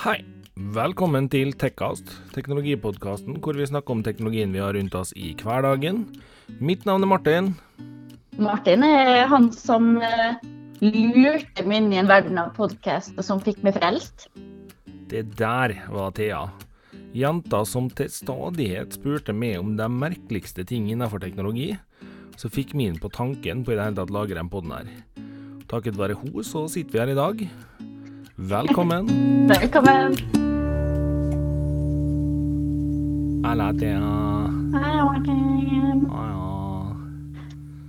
Hei. Velkommen til Tekkast, teknologipodkasten hvor vi snakker om teknologien vi har rundt oss i hverdagen. Mitt navn er Martin. Martin er han som eh, lurte meg inn i en verden av podkast, og som fikk meg frelst. Det der var Thea. Jenta som til stadighet spurte meg om de merkeligste ting innenfor teknologi, så fikk min på tanken på i det hele tatt lage den poden her. Takket være henne så sitter vi her i dag. Velkommen. Velkommen.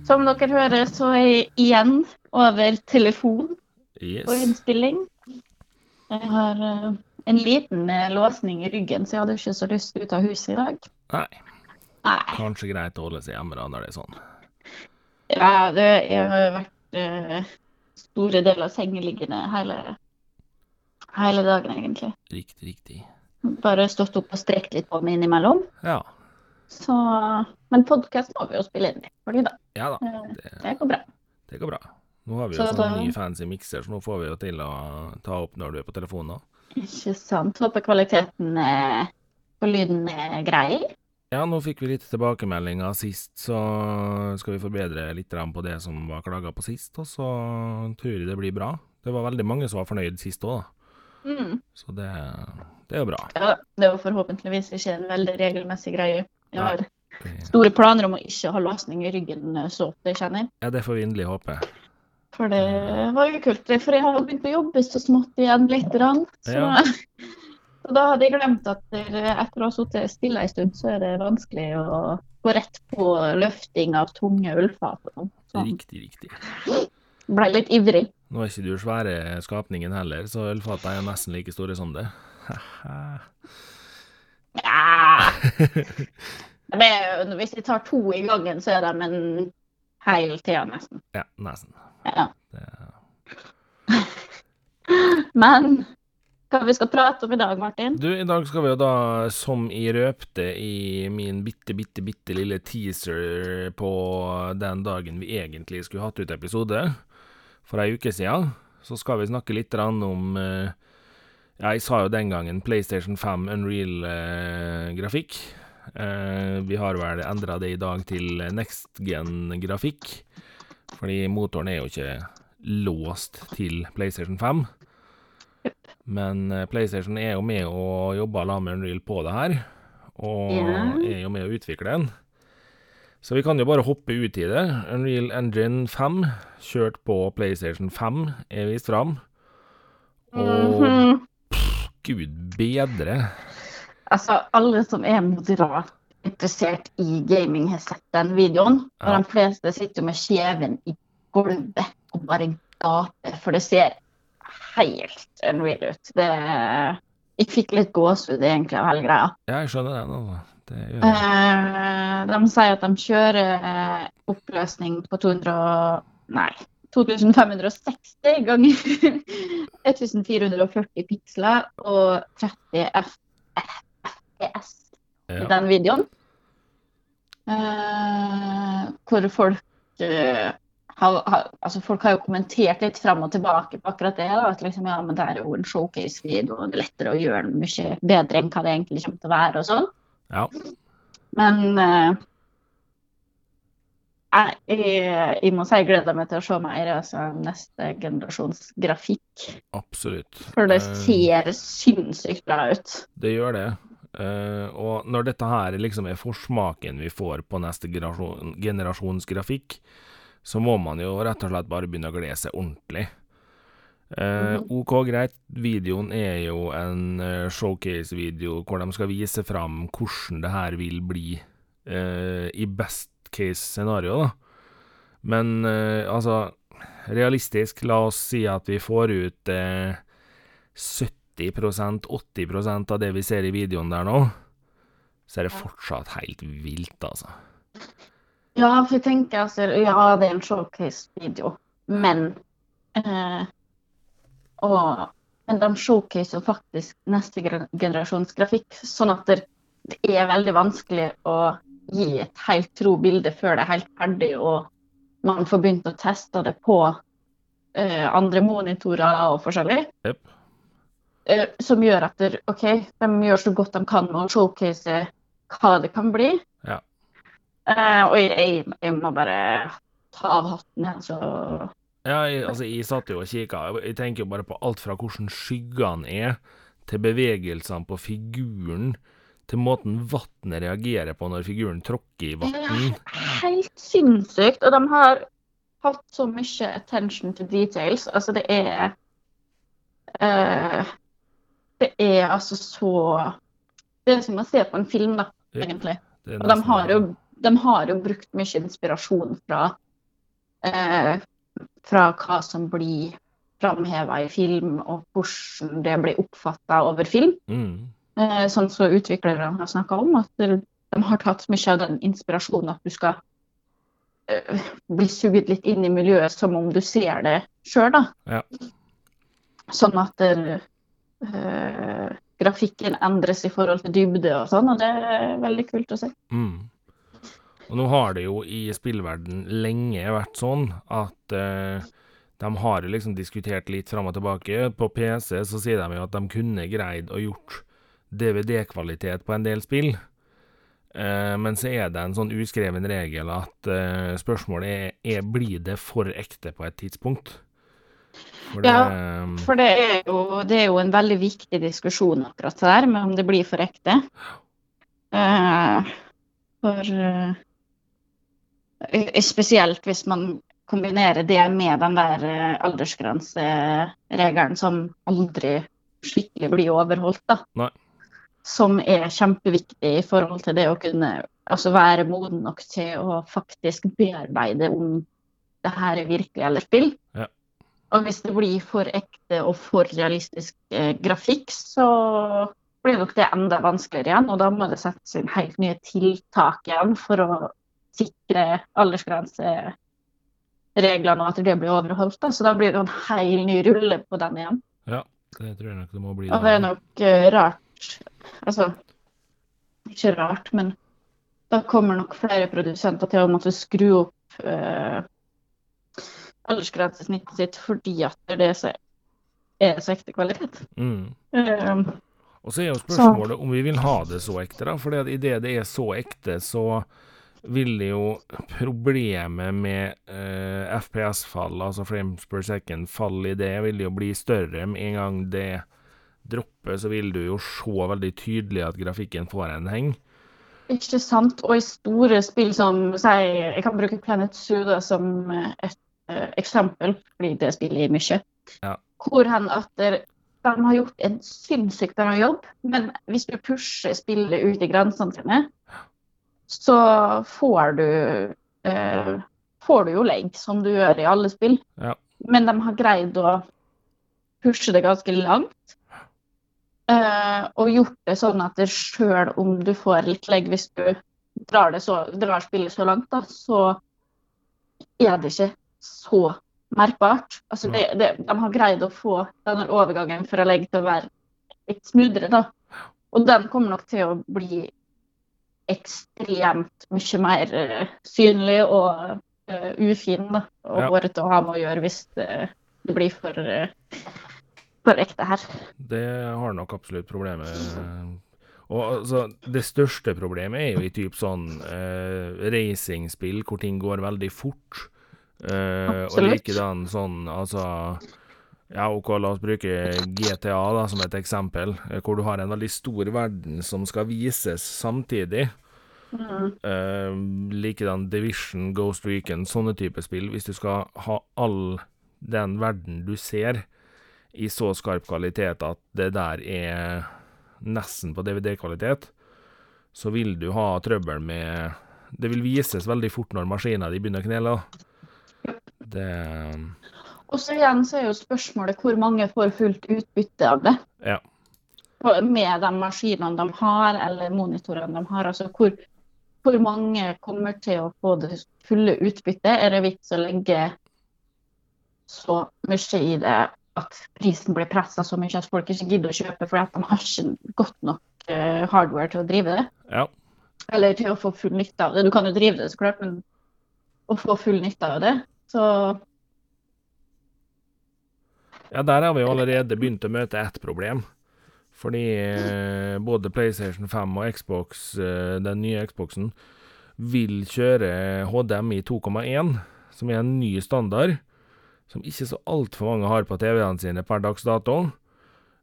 Som dere hører, så er jeg igjen over telefon og innspilling. Jeg har eh, en liten eh, låsning i ryggen, så jeg hadde ikke så lyst ut av huset i dag. Nei, Nei. kanskje greit å holde seg hjemme da når det er sånn. Ja, det, jeg har vært uh, store deler av sengeliggende hele, hele dagen, egentlig. Riktig, riktig. Bare stått opp og strekt litt på meg innimellom. Ja. Så, men podkast må vi jo spille inn i, fordi da, Ja da, eh, det, det går bra. det går bra. Nå har vi jo Så sånn da- ny fancy mikser, så nå får vi jo til å ta opp når du er på telefonen. da. Ikke sant. Håper kvaliteten eh, på lyden er grei. Ja, nå fikk vi litt tilbakemeldinger sist, så skal vi forbedre litt på det som var klaga på sist, og så tror jeg det blir bra. Det var veldig mange som var fornøyd sist òg, da. Mm. Så det, det er jo bra. Ja, det er jo forhåpentligvis ikke en veldig regelmessig greie. Jeg har Det, store planer om å ikke ha låsning i ryggen eh, så ofte jeg kjenner. ja, det får vi inderlig håpe. For det var jo kult. For jeg har begynt å jobbe så smått igjen litt. grann. Så, Ja. så da hadde jeg glemt at etter å ha sittet stille en stund, så er det vanskelig å gå rett på løfting av tunge ullfat. Riktig, riktig. Ble litt ivrig. Nå er ikke du svære skapningen heller, så ølfata er nesten like store som det. Ja. Det er, hvis jeg tar to i gangen, så er de en hel tida nesten. ja, nesten. Ja. Det, Men hva vi skal prate om i dag, Martin? Du, i dag skal vi jo da, som jeg røpte i min bitte, bitte, bitte lille teaser på den dagen vi egentlig skulle hatt ut episode, for ei uke siden, så skal vi snakke litt om eh, jeg sa jo den gangen PlayStation 5 Unreal-grafikk. Eh, vi har vel endra det i dag til next gen-grafikk, fordi motoren er jo ikke låst til PlayStation 5. Men eh, PlayStation er jo med og jobber sammen med Unreal på det her, og er jo med å utvikle den. Så vi kan jo bare hoppe ut i det. Unreal Engine 5, kjørt på PlayStation 5, er vist fram. Og pff, gud bedre. Altså, alle som er moderat interessert i gaming, har sett den videoen. Og Ja. de fleste sitter jo med kjeven i gulvet og bare gaper, for det ser helt unreal ut. Det Jeg fikk litt gåsehud egentlig av hele greia. Ja, jeg skjønner altså. Det nå. jeg. Eh, de sier at de kjører eh, oppløsning på 200 Nei. 2560 ganger 1440 piksler og 30 FPS FPS i den videoen. Eh, hvor folk eh, har, har, altså folk har jo kommentert litt fram og tilbake på akkurat det. Da, at liksom, ja, men det er jo en showcase-video, og det er lettere å gjøre den mye bedre enn hva det egentlig kommer til å være. og sånn. Ja. Men eh, jeg, jeg, må si jeg gleder meg til å se mer altså, neste generasjons grafikk. Absolutt. For det ser ser sinnssykt bra ut. Det gjør det. Uh, og når dette her liksom er forsmaken vi får på neste generasjon, generasjons grafikk, så må man jo rett og slett bare begynne å glede seg ordentlig. Eh, Mhm. OK, greit, videoen er jo en eh, showcase-video hvor de skal vise fram hvordan det her vil bli eh, i best case-scenario, da. Men eh, altså, realistisk, la oss si at vi får ut eh, 70% 80% av det vi ser i videoen der nå, så er det fortsatt helt vilt, altså. Ja, for jeg tenker altså, ja, det er en showcase-video, men eh, og, Men de showcaser faktisk neste generasjons grafikk, sånn at det, det er veldig vanskelig å gi et helt tro bilde før det er helt ferdig, og man får begynt å teste det på uh, andre monitorer og forskjellig. Yep. Uh, som gjør at der, OK, de gjør så godt de kan med å showcase hva det kan bli. Ja. Uh, og jeg, jeg må bare ta av hatten så Ja, jeg, altså, jeg satt jo og kikka. Jeg tenker jo bare på alt fra hvordan skyggene er, til bevegelsene på figuren, til måten vannet reagerer på når figuren tråkker i vann. helt sinnssykt. Og de har hatt så mye attention to details. Altså, det er uh, Det er altså så Det er som å se på en film, da, egentlig. Og de har jo, de har jo brukt mye inspirasjon fra eh, fra hva som blir framheva i film, og hvordan det blir oppfatta over film. mm. Eh, sånn som utviklerne har snakka om, at de har tatt mye av den inspirasjonen at du skal eh, bli sugd litt inn i miljøet som om du ser det sjøl, da. Ja. Sånn at eh, grafikken endres i forhold til dybde og sånn, og det er veldig kult å se. Mm. Og nå har det jo i spillverden lenge vært sånn at eh, de har liksom diskutert litt fram og tilbake. På PC så sier de jo at de kunne greid å gjort DVD-kvalitet på en del spill. Eh, men så er det en sånn uskreven regel at eh, spørsmålet er, er blir det for ekte på et tidspunkt. For det, For det er, jo, det er jo en veldig viktig diskusjon akkurat det der, med om det blir for ekte. Uh, for eh, Spesielt hvis man kombinerer det med den der eh, aldersgrenseregelen som aldri skikkelig blir overholdt, da. Nei. Som er kjempeviktig i forhold til det å kunne altså være moden nok til å faktisk bearbeide om det her er virkelig eller spill. Ja. Og hvis det blir for ekte og for realistisk eh, grafikk, så blir nok det enda vanskeligere igjen. Og da må det settes inn helt nye tiltak igjen for å sikre aldersgrensereglene og at det blir overholdt. Da. Så da blir det en hel ny rulle på den igjen. ja, det tror jeg nok det må bli. Og det er nok uh, rart Altså, ikke rart, men da kommer nok flere produsenter til å måtte skru opp uh, aldersgrensesnittet sitt fordi at det er så, er så ekte kvalitet. Mm. Um, Og så er jo spørsmålet om vi vil ha det så ekte, da. For idet det er så ekte, så vil det jo problemet med eh, FPS-fall, altså frames per second, fall i det, vil jo bli større. Med en gang det dropper, så vil du jo se veldig tydelig at grafikken får en heng. ikke sant? Og i store spill som si, Jeg kan bruke Planet Zoo da, som eh, et uh, eksempel, fordi det spiller jeg mye. Ja. Hvor hen at de har gjort en sinnssykt bra jobb, men hvis du pusher spillet ut i grensene sine, så får du eh, får du jo legg, som du gjør i alle spill. Ja. Men de har greid å pushe det ganske langt. Eh, og gjort det sånn at sjøl om du får litt legg hvis du drar, det så, drar spillet så langt, da, så er det ikke så merkbart. Altså det, det, de har greid å få denne overgangen fra legg til å være litt smoothere, da. Og den kommer nok til å bli ekstremt mye mer eh, synlig og uh, ufin da, og Ja. hårete å ha med å gjøre hvis det, det blir for, uh, for ekte her. Det har nok absolutt problemet. Og altså, det største problemet er jo i typ sånn uh, racingspill hvor ting går veldig fort. Uh, og likedan sånn, altså Ja, OK, la oss bruke GTA da som et eksempel, eh, hvor du har en veldig stor verden som skal vises samtidig. Mm. Uh, likedan Division, Ghost Recon, sånne type spill. Hvis du skal ha all den verden du ser i så skarp kvalitet at det der er nesten på DVD-kvalitet, så vil du ha trøbbel med Det vil vises veldig fort når maskina di begynner å knele. Det Og så igjen så er jo spørsmålet hvor mange får fullt utbytte av det. Ja. Med de maskinene de har, eller monitorene de har. altså hvor, hvor mange kommer til å få det fulle utbyttet? Er det vits å legge så mye i det at prisen blir pressa så mye at folk ikke gidder å kjøpe fordi at de har ikke godt nok eh, hardware til å drive det? Ja. Eller til å få full nytte av det. Du kan jo drive det, så klart, men å få full nytte av det, så Ja, der har vi allerede begynt å møte ett problem. Fordi eh, både PlayStation 5 og Xbox, eh, den nye Xboxen, vil kjøre HDMI 2,1, som er en ny standard, som ikke så altfor mange har på TV-ene sine per dags dato.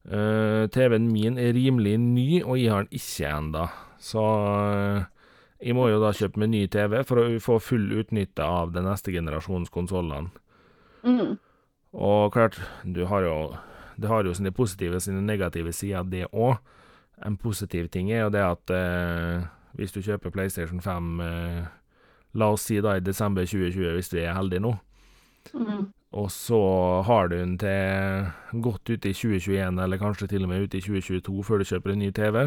Eh, TV-en min er rimelig ny, og jeg har den ikke enda. Så jeg må jo da kjøpe meg ny TV for å få full utnytte av den neste generasjons konsollene. Mm. Og klart, du har jo Det har jo sine positive og sine negative sider, det òg. En positiv ting er jo det at eh, hvis du kjøper PlayStation 5, eh, la oss si da i desember 2020, hvis du er heldig nå, Mm. og så har du den til godt ute i 2021, eller kanskje til og med ute i 2022 før du kjøper en ny TV,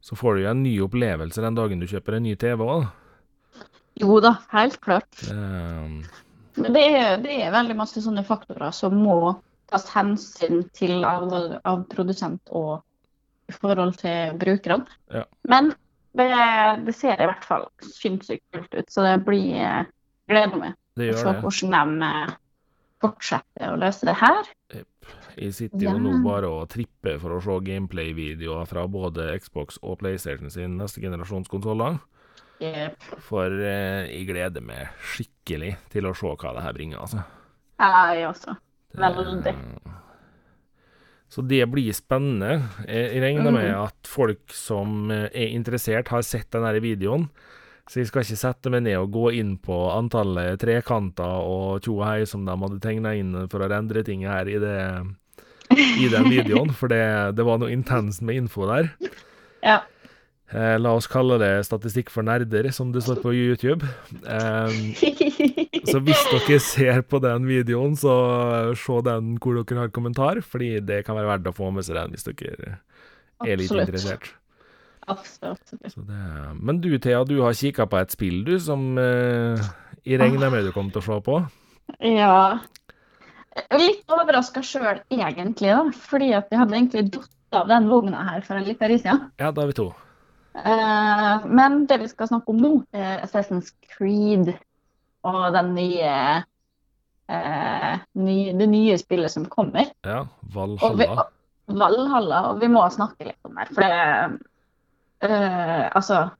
så får du jo en ny opplevelse den dagen du kjøper en ny TV òg. Jo da, helt klart. Um, Men det er, det er veldig masse sånne faktorer som må tas hensyn til av, av produsent og i forhold til brukerne. Ja. Men det, det ser i hvert fall sinnssykt kult ut, så det blir eh, gleder meg det å se hvordan de fortsetter å løse det her. Jeg sitter jo Ja. nå bare og tripper for å se gameplay-videoer fra både Xbox og PlayStation sin neste generasjons konsoller. Yep. For eh, jeg gleder meg skikkelig til å se hva det her bringer, altså. Jeg også. Veldig. Så det blir spennende. Jeg regner med Mhm. at folk som eh, er interessert, har sett denne videoen. Så jeg skal ikke sette meg ned og gå inn på antallet trekanter og tjo hei som de hadde tegna inn for å rendre ting her i, det, i den videoen, for det, det var noe intenst med info der. Ja. Eh, la oss kalle det statistikk for nerder, som det står på YouTube. Eh, så hvis dere ser på den videoen, så se den hvor dere har kommentar, fordi det kan være verdt å få med seg den hvis dere er litt Absolutt. interessert. Absolutt. Det, men du Thea, du har kikka på et spill du som eh, jeg regner med du kommer til å se på? Ja. Litt overraska sjøl, egentlig, da. Fordi at jeg hadde egentlig datt av den vogna her for en liten tid siden. Ja, da er vi to. Eh, men det vi skal snakke om nå, er Assassin's Creed og den nye, eh, ny- det nye spillet som kommer. Ja, Og vi, Valhalla. Valhalla. Og vi må snakke litt om det. For det uh, Altså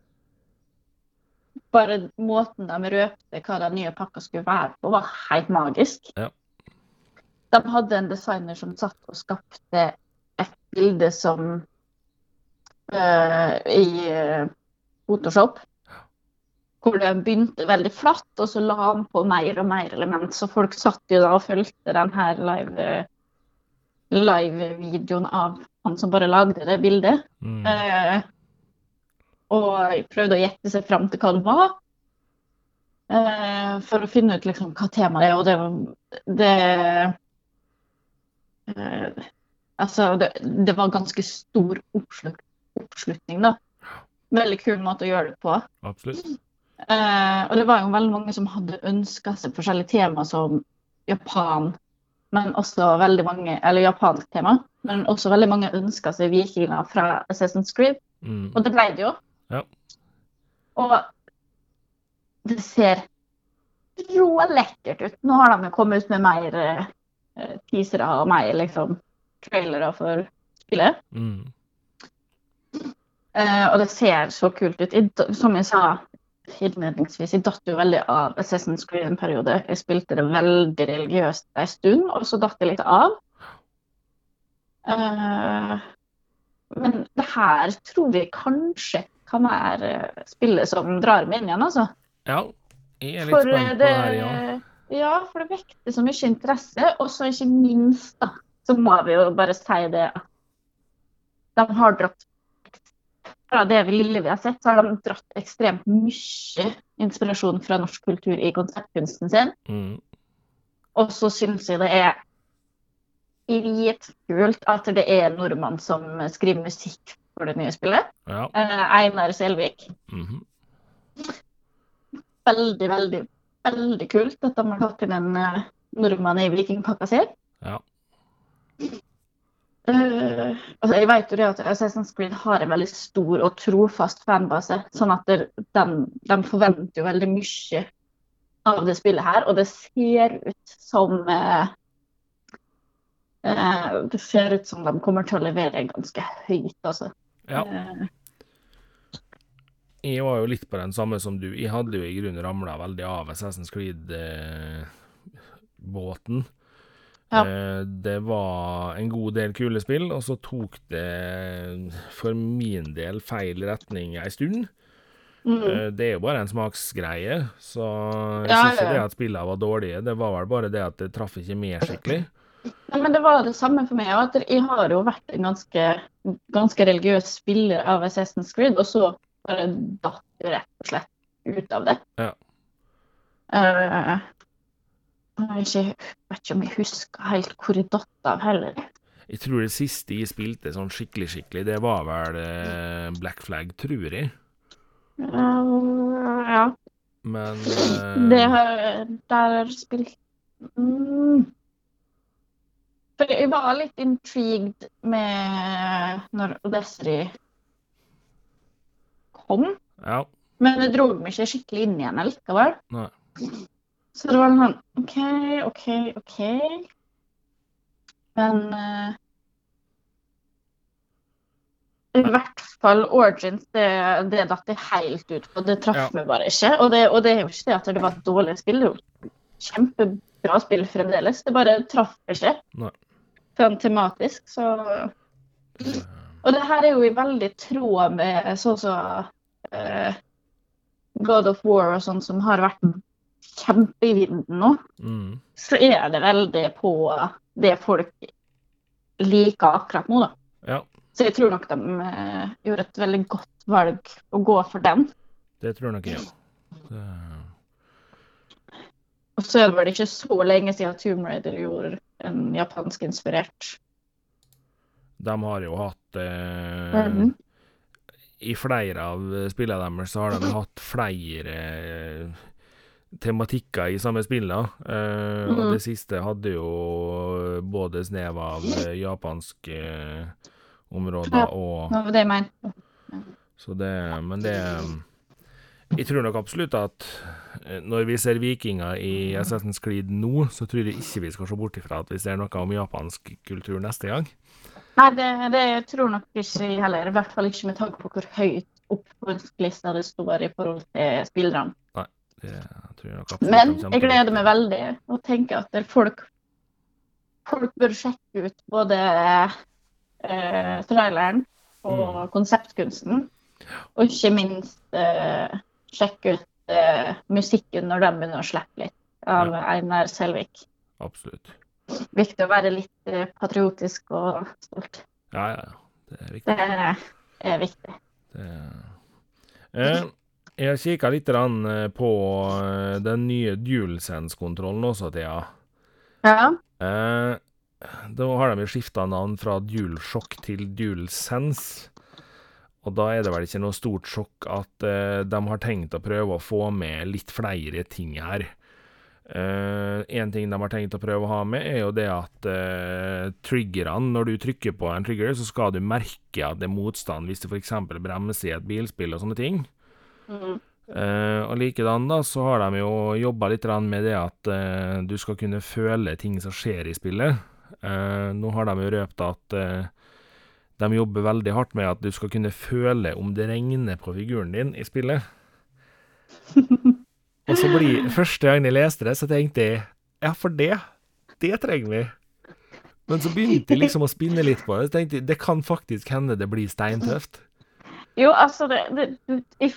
Bare måten de røpte hva den nye pakka skulle være på, var helt magisk. Ja. De hadde en designer som satt og skapte et bilde som i eh, Photoshop. Hvor det begynte veldig flatt, og så la han på mer og mer element. Så folk satt jo da og fulgte den her live live-videoen av han som bare lagde det bildet. Mm. Eh, og prøvde å gjette seg fram til hva det var. Eh, for å finne ut liksom hva temaet er. Og det det, eh, Altså, det, det var ganske stor oppslut, oppslutning, da. Veldig kul måte å gjøre det på. Absolutt. Eh, og det var jo veldig mange som hadde ønska seg forskjellige tema som Japan, men også veldig mange Eller japansk tema, men også veldig mange ønska seg vikinger fra Assassin's Creed. Mm. Og det ble det jo. Ja. Og det ser rålekkert ut. Nå har de jo kommet ut med mer eh, teasere og mer liksom, trailere for spillet. Mm. Eh, og det ser så kult ut. I, som jeg sa innledningsvis, jeg datt jo veldig av Assassin's Creed en periode. Jeg spilte det veldig religiøst en stund, og så datt jeg litt av. Eh, men det her tror jeg kanskje kan være eh, spillet som drar meg inn igjen, altså. Ja, jeg er litt For eh, spent på det, det her, ja. ja, for det vekter så mye interesse. Og så ikke minst, da, så må vi jo bare si det at de har dratt Fra det lille vi har sett, så har de dratt ekstremt mye inspirasjon fra norsk kultur i konsertkunsten sin. Mm. Og så syns jeg det er dritkult at det er nordmann som skriver musikk for det nye spillet. Ja. Eh, Einar Selvik. mhm. veldig, veldig, veldig kult at de har tatt inn en eh, nordmann i vikingpakka si. Ja. Eh, altså jeg vet jo det at Assassin's Creed har en veldig stor og trofast fanbase, sånn at det- de, forventer jo veldig mye av det spillet her, og det ser ut som uh, uh, det ser ut som de kommer til å levere ganske høyt, altså. Ja. Jeg var jo litt på den samme som du. Jeg hadde jo i grunnen ramla veldig av Assassin's Creed-båten. Ja. Eh, det var en god del kule spill, og så tok det for min del feil retning ei stund. mm. Eh, Det er jo bare en smaksgreie, så jeg Ja, syns ikke det at spillene var dårlige. Det var vel bare det at det traff ikke med skikkelig. Ja, men det var det samme for meg. òg. Jeg har jo vært en ganske, ganske religiøs spiller av Assassin's Creed, og så bare datt jeg rett og slett ut av det. Ja. Eh, jeg vet ikke, vet ikke om jeg husker helt hvor jeg datt av heller. Jeg tror det siste jeg spilte sånn skikkelig, skikkelig, det var vel eh, Black Flag, tror jeg. Eh, ja, Men eh, det har Der har spilt mm. For jeg var litt intrigued med når Odessery kom. Ja. Men det dro meg ikke skikkelig inn igjen likevel. Nei. Så det var sånn OK, OK, OK. Men uh, i hvert fall Origins, det, det datt jeg helt ut på. Det traff Ja. meg bare ikke. Og det, og det er jo ikke det at det var et dårlig spill. Det er jo kjempebra spill fremdeles. Det bare traff ikke. Nei. Sånn tematisk, så og det her er jo i veldig tråd med sånn som eh, God of War og sånn, som har vært kjempe i vinden nå. Mm. Så er det veldig på det folk liker akkurat nå, da. Ja, Så jeg tror nok de uh, gjorde et veldig godt valg å gå for den. det tror nok jeg òg. Og så er det vel ikke så lenge siden Tomb Raider gjorde en japansk inspirert. De har jo hatt eh, Mhm. I flere av spillene deres så har de hatt flere eh, tematikker i samme spillene. Eh, Og Mhm. det siste hadde jo både snev av eh, japanske eh, områder og ja, det jeg. Så det Men det Jeg tror nok absolutt at eh, når vi ser vikinger i Assassin's Creed nå, så tror jeg ikke vi skal se bort ifra at vi ser noe om japansk kultur neste gang. Nei, det, det tror nok ikke jeg heller. I hvert fall ikke med tanke på hvor høyt opp på ønskelista det står i forhold til spillerne. Jeg Men jeg gleder meg veldig og tenker at folk, folk bør sjekke ut både eh, traileren og konseptkunsten. Og ikke minst eh, sjekke ut eh, musikken når de begynner å slippe litt av Einar Selvik. Absolutt. Viktig å være litt eh, patriotisk og stolt. Ja, ja, ja. Det er viktig. Det er viktig. Det... Eh, jeg kikka litt eh, på eh, den nye DualSense-kontrollen også, Thea. Ja. Eh, da har de jo skifta navn fra DualShock til DualSense. Og da er det vel ikke noe stort sjokk at de har tenkt å prøve å få med litt flere ting her. En ting de har tenkt å prøve å ha med, er jo det at eh, triggerne, når du trykker på en trigger, så skal du merke at det er motstand hvis du f.eks. bremser i et bilspill og sånne ting. Mm. Eh, og likedan da, så har de jo jobba litt med det at eh, du skal kunne føle ting som skjer i spillet. Eh, nå har de jo røpt at de jobber veldig hardt med at du skal kunne føle om det regner på figuren din i spillet. Og så blir Første gang jeg leste det, så tenkte jeg ja, for det, det trenger vi. Men så begynte jeg liksom å spinne litt på det. Så tenkte jeg det kan faktisk hende det blir steintøft. Jo, altså det, det, jeg-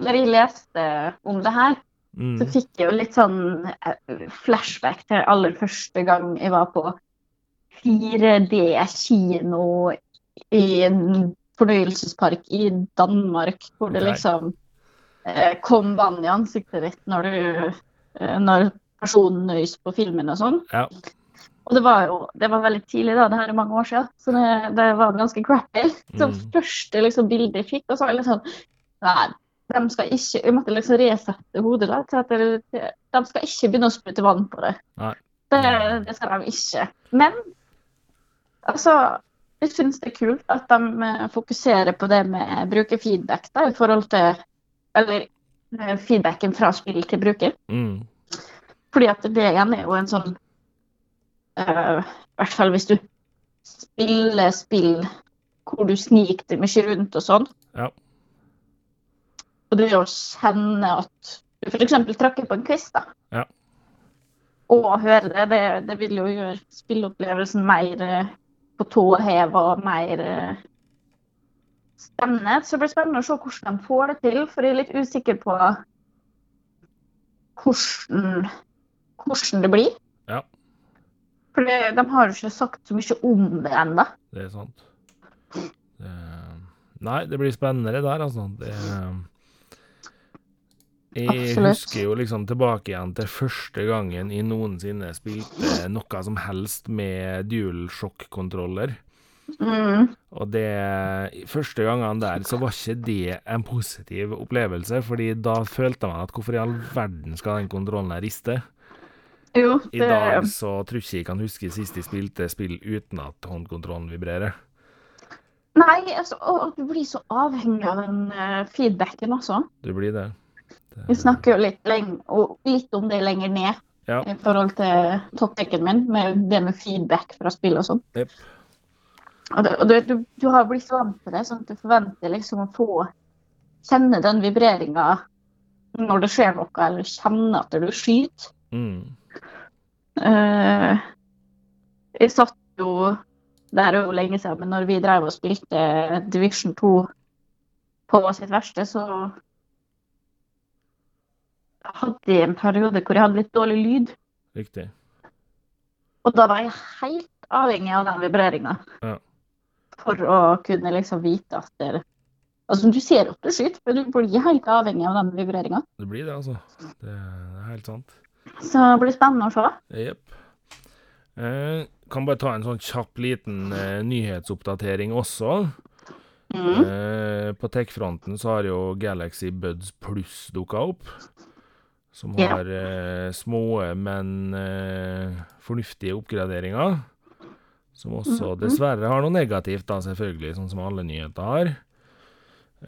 Når jeg leste om det her, så Mm. fikk jeg jo litt sånn eh, flashback til aller første gang jeg var på 4D-kino i en fornøyelsespark i Danmark, hvor det liksom eh, kom vann i ansiktet ditt når du eh, når personen nøys på filmen og sånn. Ja. Og det var jo det var veldig tidlig, da, det her er mange år siden, så det, det var ganske crappy. Så Mm. første liksom, bildet jeg fikk, og så var jeg litt sånn Nei, de skal ikke Jeg måtte liksom resette hodet da, til at det, de skal ikke begynne å sprute vann på det. Nei. Det, det skal de ikke. Men altså Jeg syns det er kult at de eh, fokuserer på det med brukerfeedback da, i forhold til Eller eh, feedbacken fra spill til bruker. Mm. Fordi at det igjen er jo en sånn eh, I hvert fall hvis du spiller spill hvor du sniker deg mye rundt og sånn. Ja. Og det å kjenne at du f.eks. trakker på en quiz, da. Ja. Og høre det, det, det vil jo gjøre spilleopplevelsen mer uh, på tå hev og mer uh, spennende. Så det blir spennende å se hvordan de får det til, for jeg er litt usikker på hvordan, hvordan det blir. Ja. For de har jo ikke sagt så mye om det ennå. Det er sant. Det, nei, det blir spennende det der, altså. Det, jeg Absolutt. husker jo liksom tilbake igjen til første gangen jeg noensinne spilte noe som helst med DualShock-kontroller. Mm. Og det Første gangene der så var ikke det en positiv opplevelse, fordi da følte man at hvorfor i all verden skal den kontrollen her riste? Jo, I dag så tror ikke jeg kan huske sist jeg spilte spill uten at håndkontrollen vibrerer. Nei, altså, og du blir så avhengig av den eh, feedbacken også. Du blir det. det Vi snakker jo litt, litt om det lenger ned Ja. i forhold til Topptekken min, med det med feedback fra spill og sånn. Yep. Og, det, og du, du, du har blitt vant til det, sånn at du forventer liksom å få kjenne den vibreringa når det skjer noe, eller kjenne at du skyter. Mm. Eh, jeg satt jo Det er jo lenge siden, men når vi drev og spilte Division 2 på sitt verste, så hadde jeg en periode hvor jeg hadde litt dårlig lyd. Riktig. Og da var jeg helt avhengig av den vibreringa. Ja. For å kunne liksom vite at det Altså, du ser opp til skyt, men du blir helt avhengig av den vibreringa. Det blir det, altså. Det er helt sant. Så det blir spennende å se. Jepp. Eh, kan bare ta en sånn kjapp liten eh, nyhetsoppdatering også. Mm. Eh, på tech-fronten så har jo Galaxy Buds Pluss dukka opp. Som Ja. har eh, små, men eh, fornuftige oppgraderinger. Som også Mhm. dessverre har noe negativt, da, selvfølgelig, sånn som alle nyheter har.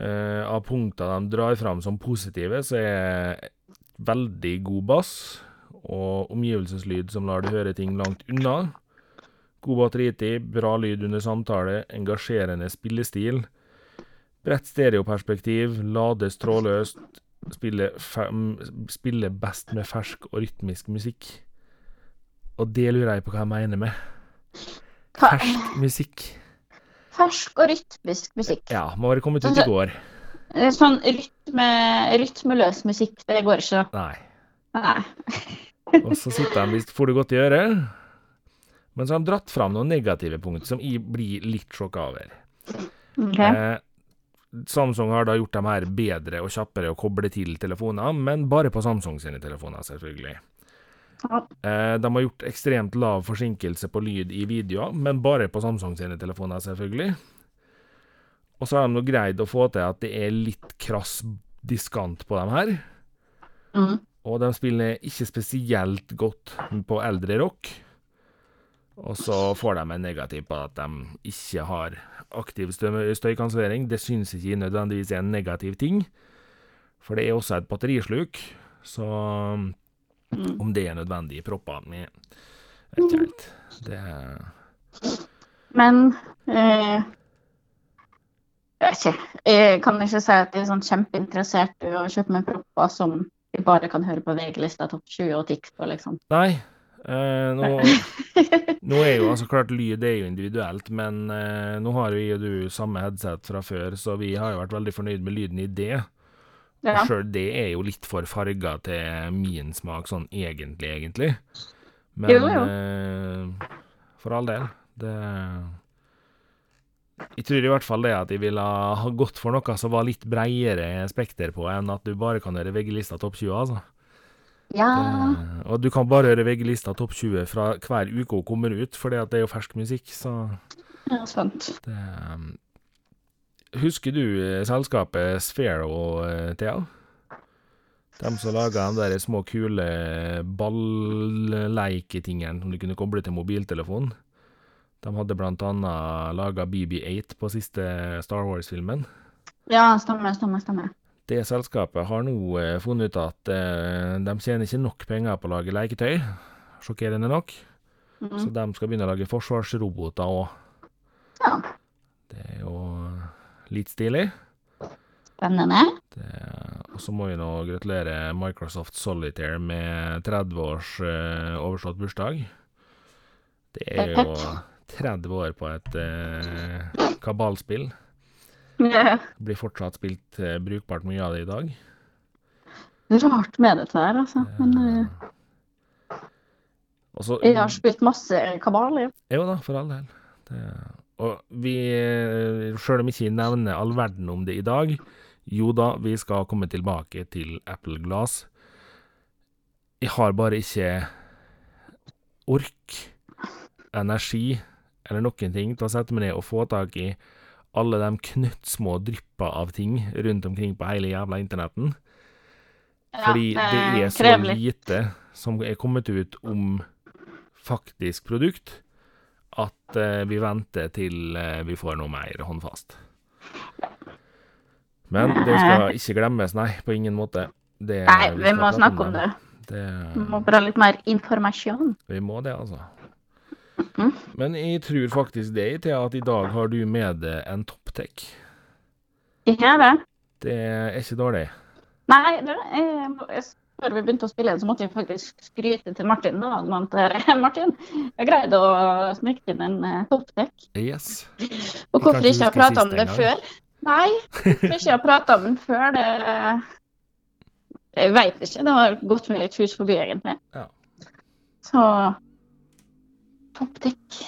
Eh, av punkter de drar fram som positive, så er veldig god bass og omgivelseslyd som lar deg høre ting langt unna. God batteritid, bra lyd under samtale, engasjerende spillestil. Bredt stereoperspektiv, lades trådløst, spiller, fem, spiller best med fersk og rytmisk musikk. Og det lurer jeg på hva jeg mener med. Fersk musikk. Fersk og rytmisk musikk. Ja, må være kommet ut i går. Eh, Sånn rytme, rytmeløs musikk, det går ikke. Nei. Nei. Og så sitter de visst får det godt i øret. Men så har de dratt fram noen negative punkt som jeg blir litt sjokka over. Ok. Eh, Samsung har da gjort dem her bedre og kjappere å koble til telefoner, men bare på Samsung sine telefoner, selvfølgelig. Ja. Eh, de har gjort ekstremt lav forsinkelse på lyd i videoer, men bare på Samsung sine telefoner, selvfølgelig. Og så har de nå greid å få til at det er litt krass diskant på dem her. Mm. Og de spiller ikke spesielt godt på eldre rock. Og så får de en negativ på at de ikke har aktiv stø- støykansellering. Det syns ikke nødvendigvis er en negativ ting, for det er også et batterisluk. Så Mm. om det er nødvendig i propper med vet ikke helt. Det Men eh, Jeg ikke. Jeg kan ikke si at jeg er sånn kjempeinteressert i å kjøpe meg propper som jeg bare kan høre på VG-lista topp 20 og TikTok, liksom. Nei. eh, nå, nå er jo altså klart lyd er jo individuelt, men eh, nå har jo og du samme headset fra før, så vi har jo vært veldig fornøyd med lyden i det. Ja. Og sjøl det er jo litt for farga til min smak, sånn egentlig, egentlig. Men Jo, jo. eh, for all del. Det Jeg tror i hvert fall det at jeg ville ha gått for noe som var litt bredere spekter på, enn at du bare kan høre VG-lista topp 20, altså. ja. Det, og du kan bare høre VG-lista topp 20 fra hver uke hun kommer ut, for det er jo fersk musikk, så ja sant. det um, Husker du eh, selskapet Sphero, og Thea? De som laga de der små, kule ballleiketingene som du kunne koble til mobiltelefonen. De hadde blant annet laga BB8 på siste Star Wars-filmen. Ja, stemmer, stemmer, stemmer. Det selskapet har nå eh, funnet ut at eh, de tjener ikke nok penger på å lage leketøy, sjokkerende nok. Så de skal begynne å lage forsvarsroboter òg. Ja. Det er jo litt stilig. Spennende. Det- Og så må vi nå gratulere Microsoft Solitaire med 30 års uh, overstått bursdag. Det er jo 30 år på et eh, kabalspill. Yeah. Blir fortsatt spilt eh, brukbart mye av det i dag. Rart med dette her, altså. Men uh, også, jeg har spilt masse kabal, jo. Jo da, for all del. Det, og vi, sjøl om ikke nevner all verden om det i dag, jo da, vi skal komme tilbake til Apple Glass. Jeg har bare ikke ork, energi eller noen ting til å sette meg ned og få tak i alle de knøttsmå dryppa av ting rundt omkring på hele jævla internetten. Fordi Ja, det eh, er så krevlig. lite som er kommet ut om faktisk produkt, at uh, vi venter til uh, vi får noe mer håndfast. Men det skal ikke glemmes, nei, på ingen måte. Det, Nei, vi vi må snakke om det. det. Vi må bare ha litt mer informasjon. Vi må det, altså. Mhm. Men jeg tror faktisk det, til at i dag har du med deg en topptech. Ikke det? Det er ikke dårlig. Nei, det, jeg, jeg, før vi begynte å spille, så måtte jeg faktisk skryte til Martin. da, til, Martin, jeg greide å snike inn en uh, toppdekk. Yes. Og hvorfor ikke jeg har prata om det før? Nei, hvorfor ikke jeg har prata om den før, det Jeg veit ikke. Det har gått meg litt hus forbi, egentlig. Ja. Så toppdekk.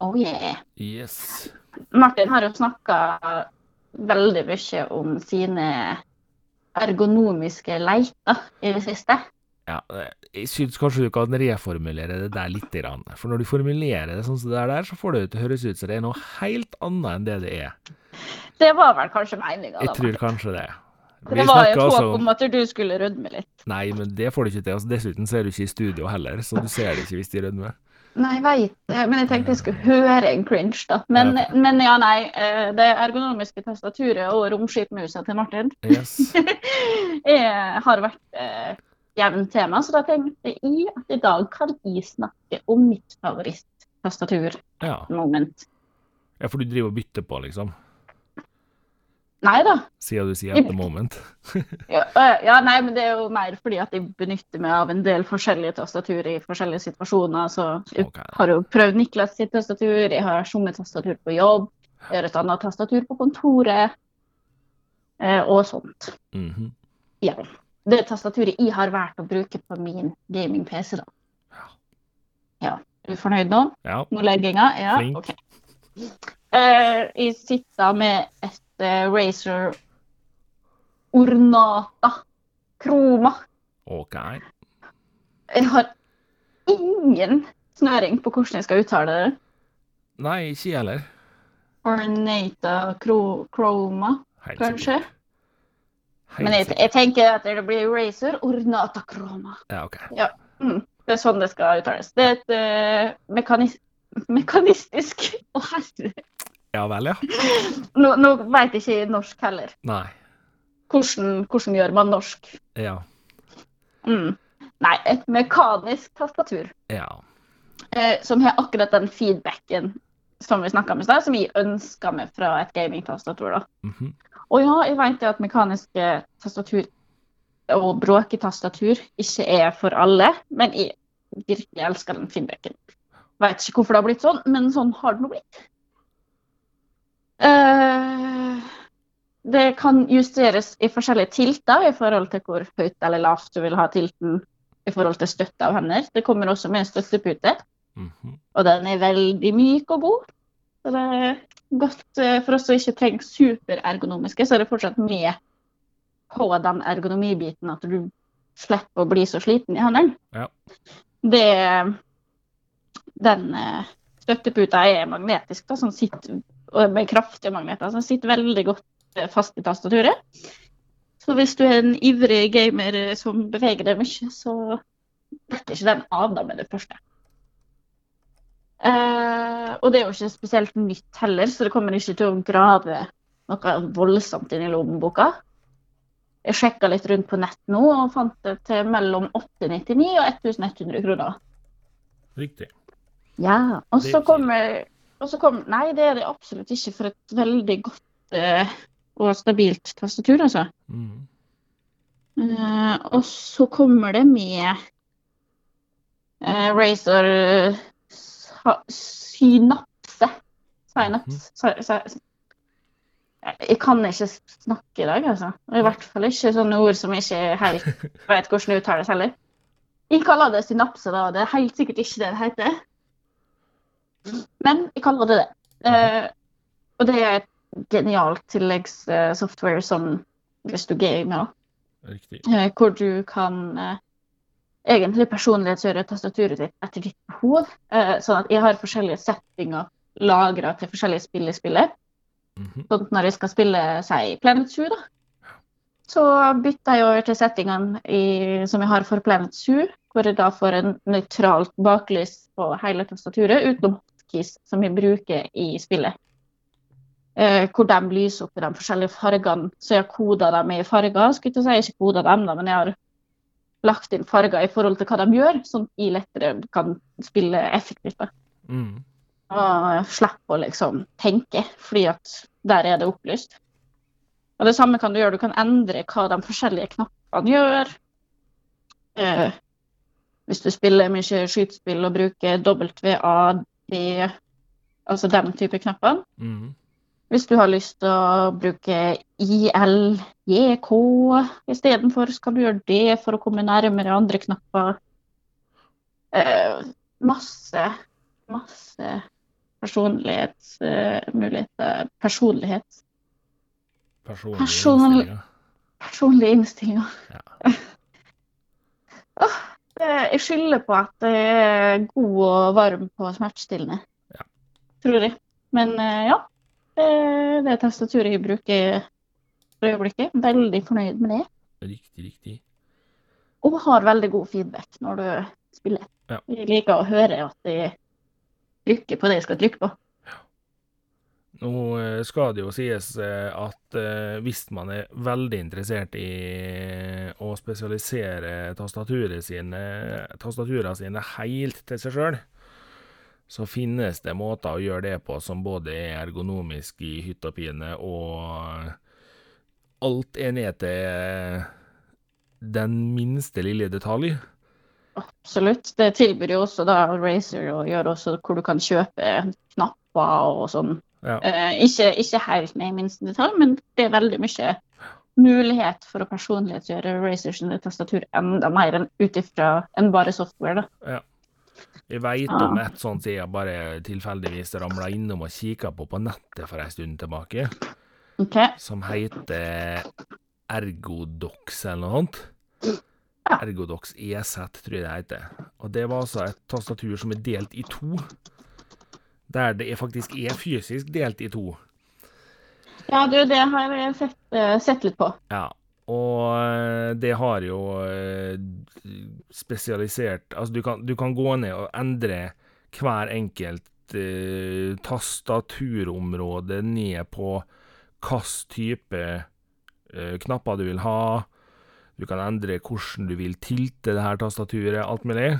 Oh yeah. Yes. Martin har jo snakka veldig mye om sine ergonomiske leiter i det siste. Ja, jeg syns kanskje du kan reformulere det der litt. For når du formulerer det sånn som det der, der, så får det til å høres ut som det er noe helt annet enn det det er. Det var vel kanskje meninga, Jeg tror kanskje det. Vi Det var et snakker håp altså om at du skulle rødme litt. Nei, men det får du ikke til. Altså, dessuten så er du ikke i studio heller, så du ser det ikke hvis de rødmer. Nei, jeg veit men jeg tenkte jeg skulle høre en cringe, da. Men Ja, ja, men ja nei. eh, Det ergonomiske tastaturet og romskipmusa til Martin Yes. har vært eh, jevnt tema, så da tenkte jeg at i dag kan jeg snakke om mitt favorittastatur Ja. moment. ja, for du driver og bytter på, liksom? Nei da. Siden du sier at the moment. Ja, ja, nei, men det er jo mer fordi at jeg benytter meg av en del forskjellige tastatur i forskjellige situasjoner. Så jeg okay. har jo prøvd Niklas sitt tastatur, jeg har sommertastatur på jobb, jeg har et annet tastatur på kontoret, eh, og sånt. Mhm. Ja. Det tastaturet jeg har valgt å bruke på min gaming-PC, da. Ja. Er du fornøyd nå? Ja. Nå legginga? Ja, Flink. OK. Eh, jeg sitter med et Razer Ornata Kroma. OK. Jeg har ingen snøring på hvordan jeg skal uttale det. Nei, ikke jeg heller. Ornata Chroma, Helt kanskje? Helt Men jeg, jeg tenker at det blir Razor Ornata Chroma. Ja, OK. Mm, det er sånn det skal uttales. Det er et uh, mekanis mekanistisk Å, herre. Ja vel, ja. Nå, nå veit ikke jeg norsk heller. Nei. Hvordan, hvordan gjør man norsk? Ja. Mm. Nei, et mekanisk tastatur. Ja. eh, som har akkurat den feedbacken som vi snakka om i stad, som vi ønska meg fra et gamingtastatur. da. Mhm. Og ja, jeg vet at mekaniske tastatur og bråketastatur ikke er for alle, men jeg virkelig elsker den feedbacken. Vet ikke hvorfor det har blitt sånn, men sånn har det nå blitt. Eh, det kan justeres i forskjellige tilter i forhold til hvor høyt eller lavt du vil ha tilten i forhold til støtte av hender. Det kommer også med en støttepute. Mhm. Og den er veldig myk og god. Så det er godt eh, for oss som ikke trenger superergonomiske, så er det fortsatt med på den ergonomibiten at du slipper å bli så sliten i hendene. Ja. Det Den eh, støtteputa er magnetisk, da, som sitter med kraftige magneter, som sitter veldig godt fast i tastaturet. Så hvis du er en ivrig gamer som beveger deg mye, så detter ikke den av da med det første. Eh, og det er jo ikke spesielt nytt heller, så det kommer ikke til å grave noe voldsomt inn i lommeboka. Jeg sjekka litt rundt på nett nå og fant det til mellom 899 og 1100 kroner. Riktig. Ja. Og så er kommer og så kom Nei, det er det absolutt ikke for et veldig godt eh, og stabilt tastatur, altså. Mm. Eh, og så kommer det med eh, Razor synapse. Synapse. Sy- sy- Jeg kan ikke snakke i dag, altså. Og I hvert fall ikke sånne ord som jeg ikke helt vet hvordan uttales heller. Jeg kaller det synapse, da. Det er helt sikkert ikke det det heter. Men jeg kaller det det. Eh, og det er et genialt tilleggssoftware som hvis du gamer, da. Riktig. Eh, hvor du kan eh, egentlig personlighetsgjøre tastaturet ditt etter ditt behov. Eh, sånn at jeg har forskjellige settinger lagra til forskjellige spill i spillet. -hmm. Sånn når jeg skal spille si Planet Zoo, da, så bytter jeg over til settingene i, som jeg har for Planet Zoo, hvor jeg da får en nøytralt baklys på hele tastaturet, utenom hotkeys som vi bruker i spillet. Eh, hvor de lyser opp i de forskjellige fargene. Så jeg har koda dem i farger. Skulle ikke si jeg ikke koda dem, da, men jeg har lagt inn farger i forhold til hva de gjør, sånn at jeg lettere kan spille effektivt. Mm. Og slippe å liksom tenke, fordi at der er det opplyst. Og det samme kan du gjøre. Du kan endre hva de forskjellige knappene gjør. Eh, hvis du spiller mye skytespill og bruker WAD, altså den type knappene. Mm. Hvis du har lyst til å bruke ILJK istedenfor, så kan du gjøre det for å komme nærmere andre knapper. Eh, masse, masse personlighetsmuligheter. personlighet. Personlige Person- innstillinger. Personlige innstillinger. Ja. Eh, jeg skylder på at jeg er god og varm på smertestillende. Ja. Tror jeg. Men eh, ja, det, det er tastaturet jeg bruker for øyeblikket. Veldig fornøyd med det. Riktig, riktig. Og har veldig god feedback når du spiller. Ja. Jeg liker å høre at jeg trykker på det jeg skal trykke på. Nå eh, skal det jo sies eh, at eh, hvis man er veldig interessert i å spesialisere tastaturet sine, tastaturene sine helt til seg sjøl, så finnes det måter å gjøre det på som både er ergonomisk i hytt og pine, og alt er ned til den minste lille detalj. Absolutt. Det tilbyr jo også da Razer å gjøre også hvor du kan kjøpe knapper og sånn. Ja. Eh, ikke, ikke helt ned i minste detalj, men det er veldig mye mulighet for å personlighetsgjøre Razer sine tastatur enda mer enn ut ifra enn bare software. da. Jeg veit om et sånt som jeg bare tilfeldigvis ramla innom og kikka på på nettet for ei stund tilbake, okay. som heter Ergodox eller noe sånt. Ergodox EZ, tror jeg det heter. Og det var altså et tastatur som er delt i to. Der det er faktisk er fysisk delt i to. Ja, du, det har jeg sett, eh, sett litt på. Ja, og eh, det har jo eh, spesialisert Altså, du kan, du kan gå ned og endre hver enkelt eh, tastaturområde ned på hvilken type eh, knapper du vil ha. Du kan endre hvordan du vil tilte det her tastaturet, alt mulig.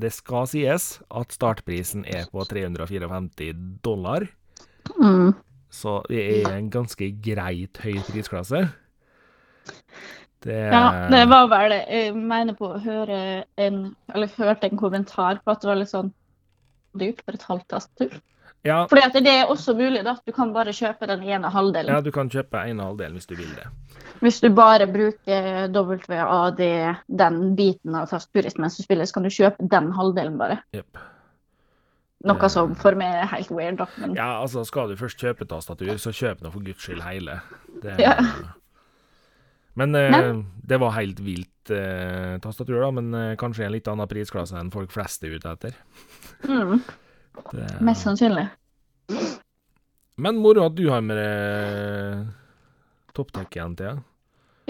Det skal sies at startprisen er på 354 dollar. Mm. Så det er en ganske greit høy prisklasse. Det Ja, det var vel det. Jeg mener på å høre en Eller hørte en kommentar på at det var litt sånn dyrt for et halvt tastatur. Ja, Fordi det er også mulig, at Du kan bare kjøpe den ene halvdelen. ja, du kan kjøpe en halvdel hvis du vil det. Hvis du bare bruker WAD, den biten av tastaturet mens du spiller, så kan du kjøpe den halvdelen bare. Yep. Noe som for meg er helt weird. Men Ja, altså, skal du først kjøpe tastatur, så kjøp nå for guds skyld hele. Det, Ja. Men eh, Men- det var helt vilt eh, tastatur, da. Men eh, kanskje en litt annen prisklasse enn folk flest er ute etter. mm, Det, mest sannsynlig. Men moro at du har med deg topptech igjen, Thea.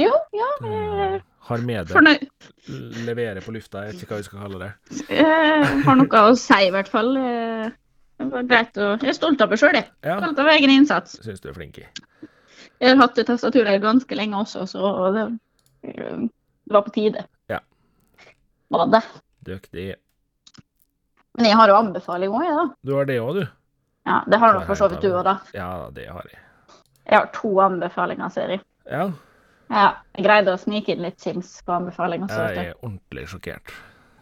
Jo, ja. Det Har med deg Fornøy... Levere på lufta, jeg vet ikke hva vi skal kalle det. Jeg har noe å si, i hvert fall. Eh, Det var greit å Jeg er stolt av meg sjøl, jeg. Ja, Stolt av egen innsats. syns du er flink i. Jeg har hatt det tastaturet ganske lenge også, så det, det var på tide. Ja. Var det. Dyktig. Men jeg har jo anbefaling òg, jeg, da. Du har det òg, du? Ja, det har nok for så vidt du òg, da. Ja, det har jeg. Jeg har to anbefalinger, ser jeg. Ja, Ja, jeg greide å snike inn litt Sims på anbefalinga. jeg er ordentlig sjokkert.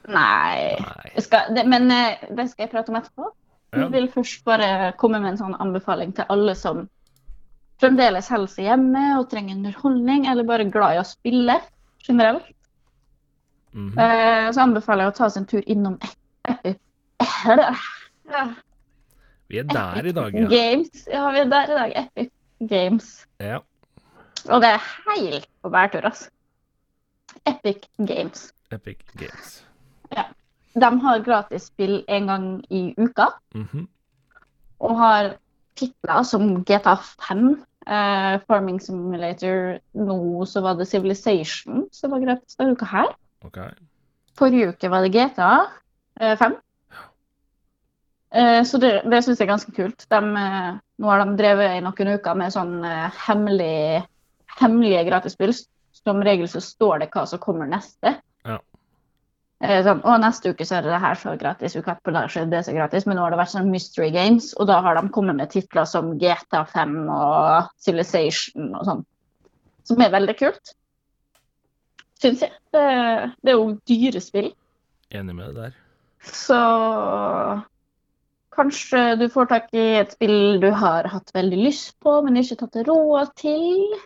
Nei. Nei. Skal, det, men eh, det skal jeg prate om etterpå. Ja. Jeg vil først bare komme med en sånn anbefaling til alle som fremdeles holder seg hjemme og trenger underholdning, eller bare glad i å spille generelt. Mhm. Eh, så anbefaler jeg å ta seg en tur innom Epic Vi er der i dag, ja. Games. Ja, vi er der i dag. Epic Games. ja. Og det er helt på bærtur, altså. Epic Games. Epic Games. Ja. De har gratis spill en gang i uka, Mhm. og har titler som GTA 5, Uh, Farming Simulator, nå så var det Civilization som var gratis denne uka her. OK. Forrige uke var det GTA eh, 5. Eh, så det, det syns jeg er ganske kult. De, eh, nå har de drevet i noen uker med sånn eh, hemmelig, hemmelige gratisspill. Som regel så står det hva som kommer neste. Ja. Sånn, og neste uke så er det det her er gratis, uka etterpå der så er det så gratis. Men nå har det vært sånn mystery games, og da har de kommet med titler som GTA 5 og Civilization og sånn. Som er veldig kult. Syns jeg. Det, det er jo dyre spill. Enig med deg der. Så kanskje du får tak i et spill du har hatt veldig lyst på, men ikke tatt råd til.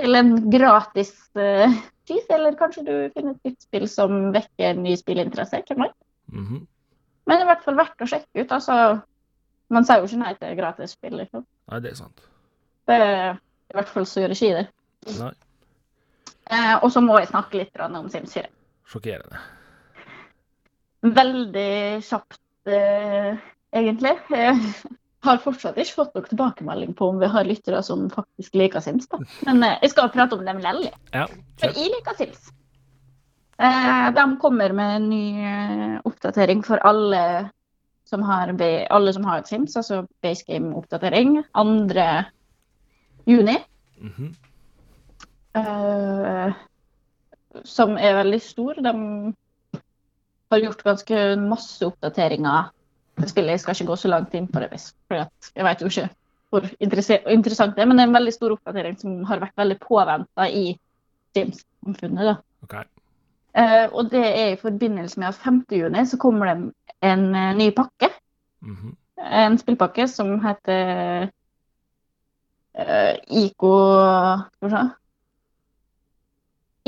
Til en gratis pris, eller kanskje du finner et nytt spill som vekker ny spillinteresse. Hvem vet? Mhm. Men det er i hvert fall verdt å sjekke ut. altså. Man sier jo ikke nei til gratis spill. Liksom. Nei, det er sant. Det er i hvert fall så gjør ikke jeg det. Nei. Eh, og så må jeg snakke litt om Sims 4. Sjokkerende. Veldig kjapt, egentlig. Jeg har fortsatt ikke fått noen tilbakemelding på om vi har lyttere som faktisk liker Sims. da. Men eh, jeg skal prate om dem likevel. Ja, For jeg liker Sims. Eh, de kommer med en ny eh, oppdatering for alle som har, alle som har et Sims, altså base game-oppdatering. 2. juni. Mhm. eh, som er veldig stor. De har gjort ganske masse oppdateringer til spillet. Jeg skal ikke gå så langt inn på det, for jeg vet jo ikke hvor interessant det er. Men det er en veldig stor oppdatering som har vært veldig påventa i Sims-samfunnet. Okay. OK. Eh, og det er i forbindelse med at 5. juni så kommer det en eh, ny pakke. Mhm. En spillpakke som heter eh, Ico Skal vi se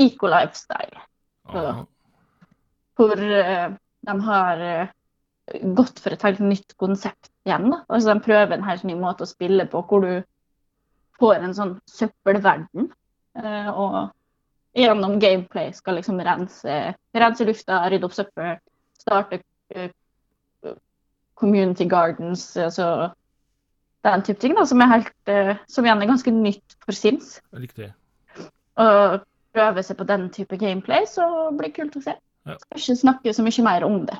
Eco Lifestyle. Aha. Hvor eh, de har eh, gått for et helt nytt konsept igjen. Da. Altså, de prøver en helt ny måte å spille på, hvor du får en sånn søppelverden. eh, og gjennom gameplay skal liksom rense, rense lufta, rydde opp søppel, starte community gardens, altså den type ting, da, som, er helt, som igjen er ganske nytt for Sims. Riktig. Og prøve seg på den type gameplay, så blir det kult å se. Ja. Skal ikke snakke så mye mer om det.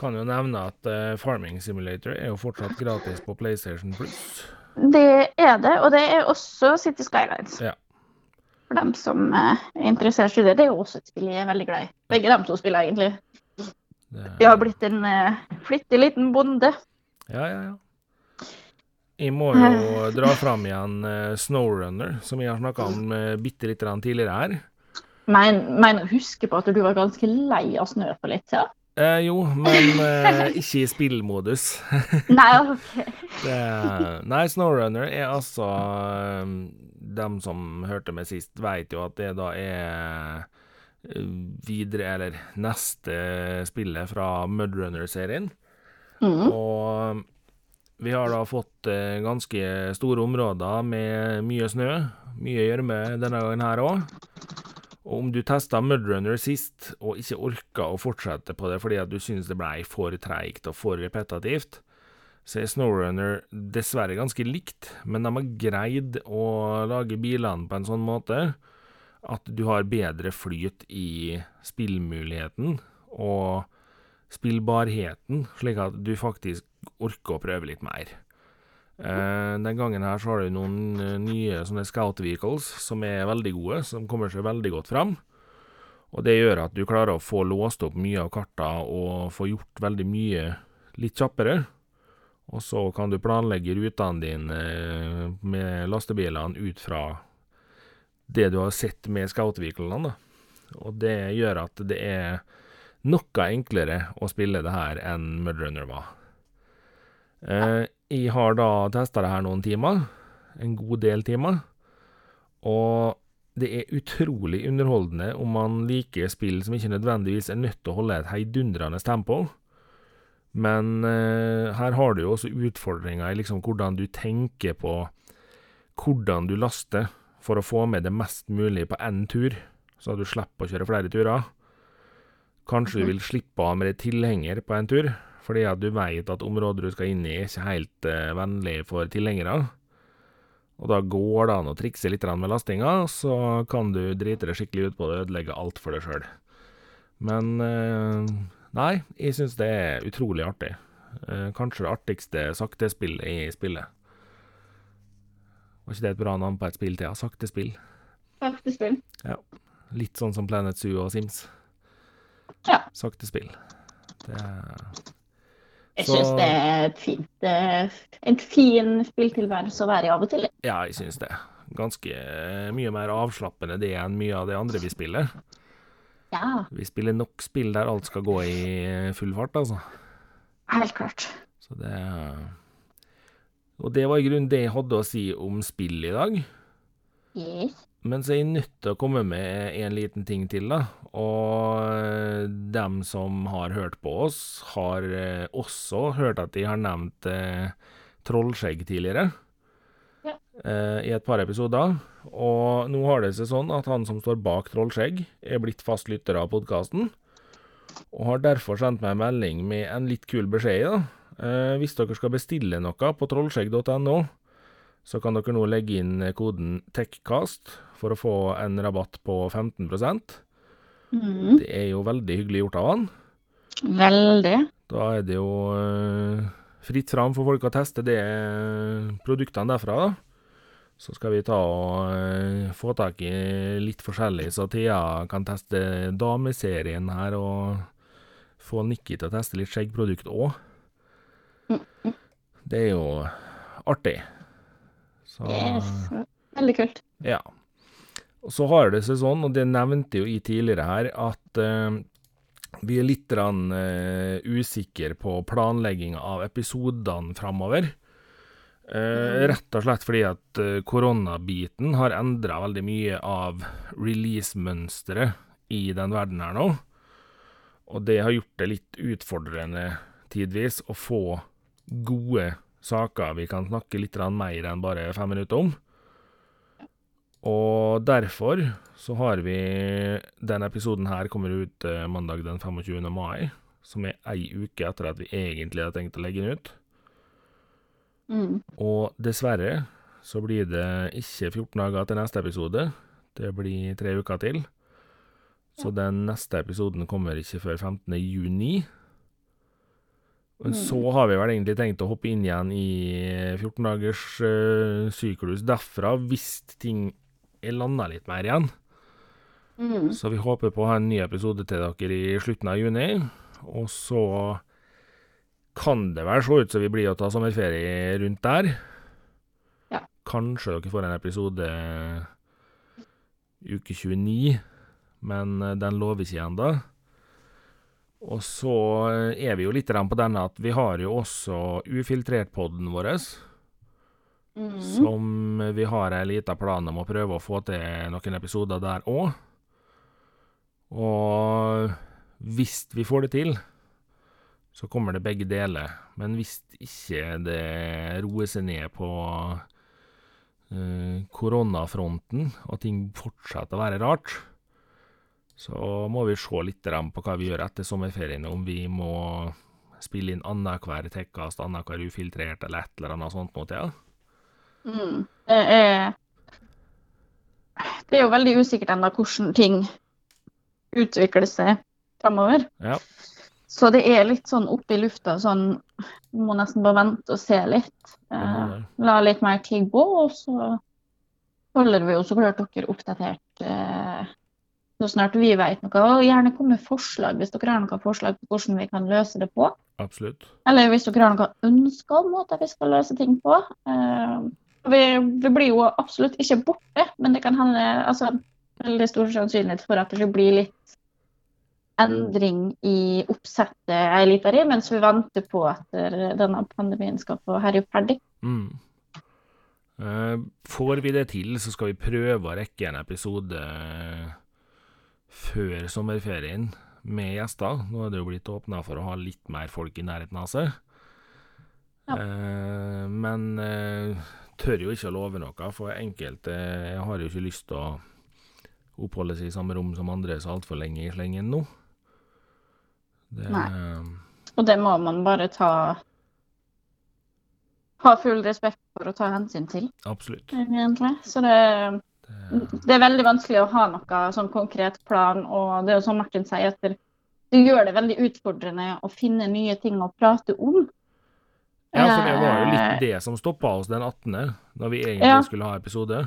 Kan jo nevne at uh, Farming Simulator er jo fortsatt gratis på PlayStation Plus. Det er det, og det er også City Skylines. Ja. For dem som uh, er interessert i det. Det er jo også et spill jeg er veldig glad i. Begge dem to spiller egentlig. Det, Jeg har blitt en uh, flittig liten bonde. Ja, ja, ja. Jeg må jo dra fram igjen Snowrunner, som jeg har snakka om bitte litt tidligere her. Men mener husker huske på at du var ganske lei av snø for litt siden. Eh, jo, men eh, ikke i spillmodus. Nei, ok. Det, nei, Snowrunner er altså De Dem som hørte meg sist, vet jo at det da er eh, videre, eller neste spillet fra Mudrunner-serien. Mm. Og vi har da fått eh, ganske store områder med mye snø, mye gjørme denne gangen her òg. Og om du testa Mudrunner sist og ikke orka å fortsette på det fordi at du syns det blei for treigt og for repetitivt, så er Snowrunner dessverre ganske likt, men de har greid å lage bilene på en sånn måte at du har bedre flyt i spillmuligheten og spillbarheten, slik at du faktisk orker å prøve litt mer. Eh, den gangen her så har du noen eh, nye sånne scout vehicles som er veldig gode, som kommer seg veldig godt fram. Og det gjør at du klarer å få låst opp mye av karta og få gjort veldig mye litt kjappere. Og så kan du planlegge rutene dine eh, med lastebilene ut fra det du har sett med scout-vehiclene. Og det gjør at det er noe enklere å spille det her enn Mudrunner var. Eh, jeg har da testa det her noen timer, en god del timer, og det er utrolig underholdende om man liker spill som ikke nødvendigvis er nødt til å holde et heidundrende tempo. Men eh, her har du jo også utfordringer i liksom hvordan du tenker på hvordan du laster for å få med det mest mulig på én tur, så du slipper å kjøre flere turer. Kanskje du vil slippe av med deg tilhenger på en tur, fordi at du veit at området du skal inn i er ikke helt eh, vennlig for tilhengere. Og da går det an å trikse litt med lastinga, så kan du drite deg skikkelig ut på det og ødelegge alt for deg sjøl. Men eh, nei, jeg syns det er utrolig artig. Eh, kanskje det artigste saktespillet i spillet. Var ikke det et bra navn på et spill? Ja, saktespill. Saktespill. Litt sånn som Planet Zoo og Sims. Ja. Saktespill. Det Jeg syns det er et fint, eh, en fin spilltilværelse å være i av og til. Ja, jeg syns det. Ganske eh, mye mer avslappende det enn mye av det andre vi spiller. Ja, Vi spiller nok spill der alt skal gå i full fart, altså. helt klart. Så det Og det var i grunnen det jeg hadde å si om spill i dag. Yes. Men så er jeg nødt til å komme med en liten ting til, da. Og dem som har hørt på oss, har eh, også hørt at de har nevnt eh, Trollskjegg tidligere. Ja. Eh, I et par episoder. Og nå har det seg sånn at han som står bak Trollskjegg, er blitt fast lytter av podkasten. Og har derfor sendt meg en melding med en litt kul beskjed da. Eh, hvis dere skal bestille noe på trollskjegg.no, så kan dere nå legge inn koden TECHCAST for å få en rabatt på 15 Mm, Det er jo veldig hyggelig gjort av han. veldig. Da er det jo eh, fritt fram for folk å teste det produktene derfra, da. Så skal vi ta og eh, få tak i litt forskjellig, så Thea kan teste dameserien her, og få Nikki til å teste litt skjeggprodukt òg. Det er jo artig. Så Yes. Veldig kult. ja. Og så har det seg sånn, og det nevnte jo jeg tidligere her, at eh, vi er litt rann, eh, usikre på planlegginga av episodene framover. Eh, rett og slett fordi at eh, koronabiten har endra veldig mye av release-mønsteret i den verden her nå. Og det har gjort det litt utfordrende tidvis å få gode saker vi kan snakke litt mer enn bare fem minutter om. Og derfor så har vi Denne episoden her kommer ut eh, mandag den 25. mai, som er ei uke etter at vi egentlig har tenkt å legge den ut. Mm. Og dessverre så blir det ikke 14 dager til neste episode. Det blir tre uker til. Så den neste episoden kommer ikke før 15. juni. Men så har vi vel egentlig tenkt å hoppe inn igjen i 14 dagers uh, syklus derfra, hvis ting landa litt mer igjen. Mm. Så vi håper på å ha en ny episode til dere i slutten av juni. Og så kan det vel se ut som vi blir å ta sommerferie rundt der. Ja. Kanskje dere får en episode uke 29, men eh, den lover ikke ennå. Og så eh, er vi jo litt på denne at vi har jo også ufiltrert-podden vår, Mm. som vi har ei lita plan om å prøve å få til noen episoder der òg. Og hvis vi får det til, så kommer det begge deler. Men hvis ikke det roer seg ned på eh, koronafronten, og ting fortsetter å være rart, så må vi se litt på hva vi gjør etter sommerferien. Om vi må spille inn annenhver tekkast, annenhver ufiltrert, eller et eller annet sånt noe til. Ja. Mm. Det er Det er jo veldig usikkert ennå hvordan ting utvikler seg framover. Ja. Så det er litt sånn oppe i lufta, sånn Må nesten bare vente og se litt. Eh, la litt mer tid gå, og så holder vi jo så klart dere oppdatert eh, så snart vi vet noe. Og gjerne kom med forslag hvis dere har noen forslag på hvordan vi kan løse det på. Absolutt. Eller hvis dere har noen ønsker om måter vi skal løse ting på. Eh, vi, vi blir jo absolutt ikke borte, men det kan hende altså, veldig stor sannsynlighet for at det blir litt endring i oppsettet ei lita tid, mens vi venter på at denne pandemien skal få herje ferdig. Mm. Eh, får vi det til, så skal vi prøve å rekke en episode før sommerferien med gjester. Nå er det jo blitt åpna for å ha litt mer folk i nærheten av seg. Ja. Eh, men eh, tør jo ikke å love noe, for enkelte Jeg har jo ikke lyst til å oppholde seg i samme rom som andre så altfor lenge i slengen nå. Det, Nei. Og det må man bare ta Ha full respekt for å ta hensyn til, Absolutt. egentlig. Så det, Det, er veldig vanskelig å ha noe sånn konkret plan, og det er jo som Martin sier, det, det gjør det veldig utfordrende å finne nye ting å prate om. Ja, for det var jo litt det som stoppa oss den 18., da vi egentlig Ja. skulle ha episode.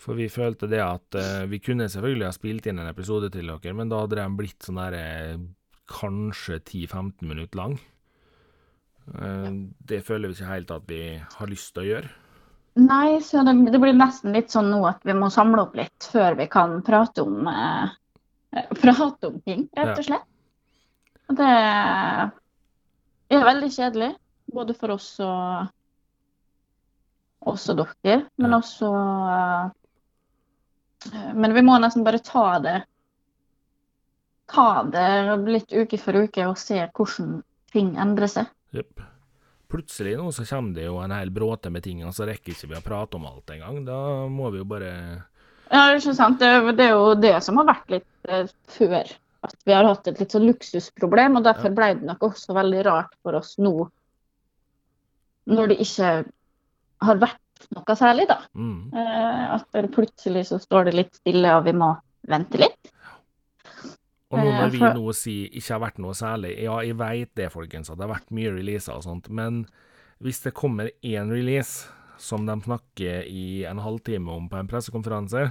For vi følte det at uh, vi kunne selvfølgelig ha spilt inn en episode til dere, men da hadde den blitt sånn der eh, kanskje 10-15 minutter lang. Uh, det føler vi ikke helt at vi har lyst til å gjøre. Nei, så det, det blir nesten litt sånn nå at vi må samle opp litt før vi kan prate om, eh, prate om ting, rett og slett. Ja. det er veldig kjedelig, både for oss og også dere, men også eh, Men vi må nesten bare ta det Ta det litt uke for uke og se hvordan ting endrer seg. Yep. Plutselig nå så kommer det jo en hel bråte med ting, og så rekker ikke vi å prate om alt engang. Da må vi jo bare Ja, det ikke sant. Det, det er jo det som har vært litt eh, før. At vi har hatt et litt sånn luksusproblem, og derfor ble det nok også veldig rart for oss nå. Når det ikke har vært noe særlig, da. mm. Eh, at plutselig så står det litt stille, og vi må vente litt. Og nå når Eh, vi nå sier ikke har vært noe særlig Ja, jeg veit det, folkens, at det har vært mye releaser og sånt, men hvis det kommer én release som de snakker i en halvtime om på en pressekonferanse,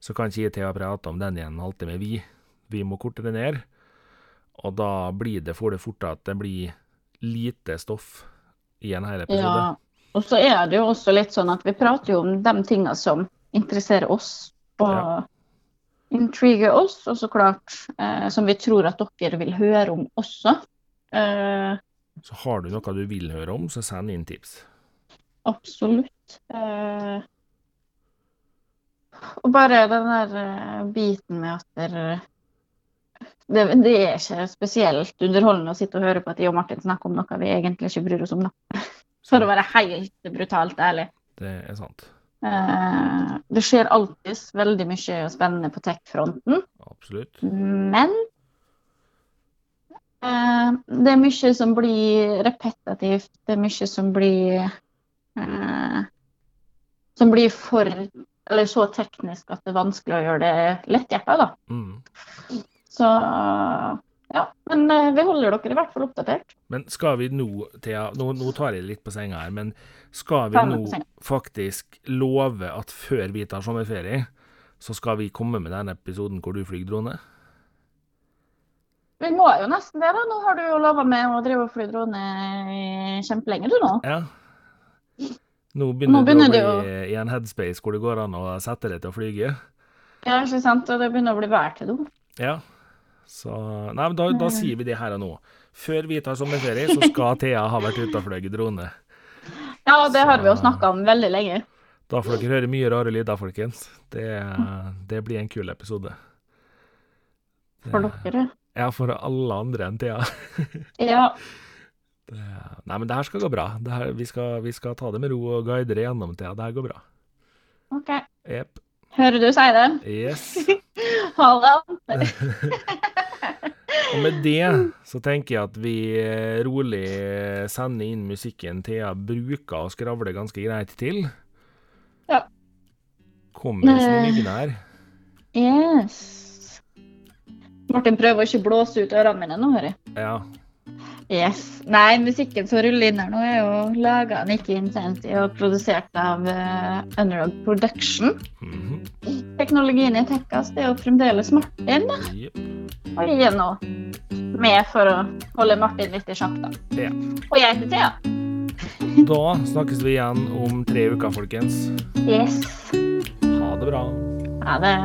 så kan ikke jeg til å prate om den i en halvtime, vi. Vi må korte det ned. Og da blir det for det fort at det blir lite stoff i en hel episode. Ja. Og så er det jo også litt sånn at vi prater jo om de tinga som interesserer oss, og Ja. intriger oss, og så klart eh, som vi tror at dere vil høre om også. Eh, Så har du noe du vil høre om, så send inn tips. absolutt. Eh, og bare den der eh, biten med at dere det, det er ikke spesielt underholdende å sitte og høre på at jeg og Martin snakker om noe vi egentlig ikke bryr oss om. Da. For å være helt brutalt ærlig. Det er sant. Eh, det skjer alltid veldig mye spennende på tech-fronten, Absolutt. men eh, det er mye som blir repetitivt. Det er mye som blir eh, Som blir for Eller så teknisk at det er vanskelig å gjøre det letthjerta, da. Mm. Så ja. Men eh, vi holder dere i hvert fall oppdatert. Men skal vi nå, Thea, nå, nå tar jeg litt på senga her, men skal vi nå faktisk love at før vi tar sommerferie, så skal vi komme med den episoden hvor du flyr drone? Vi må jo nesten det, da. Nå har du jo lova meg å drive og fly drone kjempelenge, du nå. Ja. Nå begynner, Nå begynner du det å bli i en headspace hvor det går an å sette deg til å flyge. Ja, ikke sant? Og det begynner å bli vær til do. Ja. Så Nei, men da, da sier vi det her og nå. Før vi tar sommerferie, så skal Thea ha vært ute og fløyet drone. Ja, det har vi jo Så- snakka om veldig lenge. Da får dere høre mye rare lyder, folkens. Det, det blir en kul episode. For dere. Ja, for alle andre enn Thea. Ja. Det, nei, men det her skal gå bra. Det her, vi, skal, vi skal ta det med ro og guide det gjennom, Thea. Det her går bra. OK. Jepp. Hører du si det? Yes. Ha det. Og med det så tenker jeg at vi eh, rolig sender inn musikken Thea bruker å skravle ganske greit til. Ja. Kommer smygende her. Yes. Martin prøver å ikke blåse ut ørene mine nå, hører jeg. Ja. Yes. Nei, musikken som ruller inn her nå, er jo laga av Nikki Intensity og produsert av uh, Underdog Production. Mhm. teknologien i Tekkas, det er jo fremdeles Martin. Jepp. Og jeg er nå med for å holde Martin litt i sjakk, da. Ja. Og jeg heter Thea. Da snakkes vi igjen om tre uker, folkens. Yes. Ha det bra. Ha det.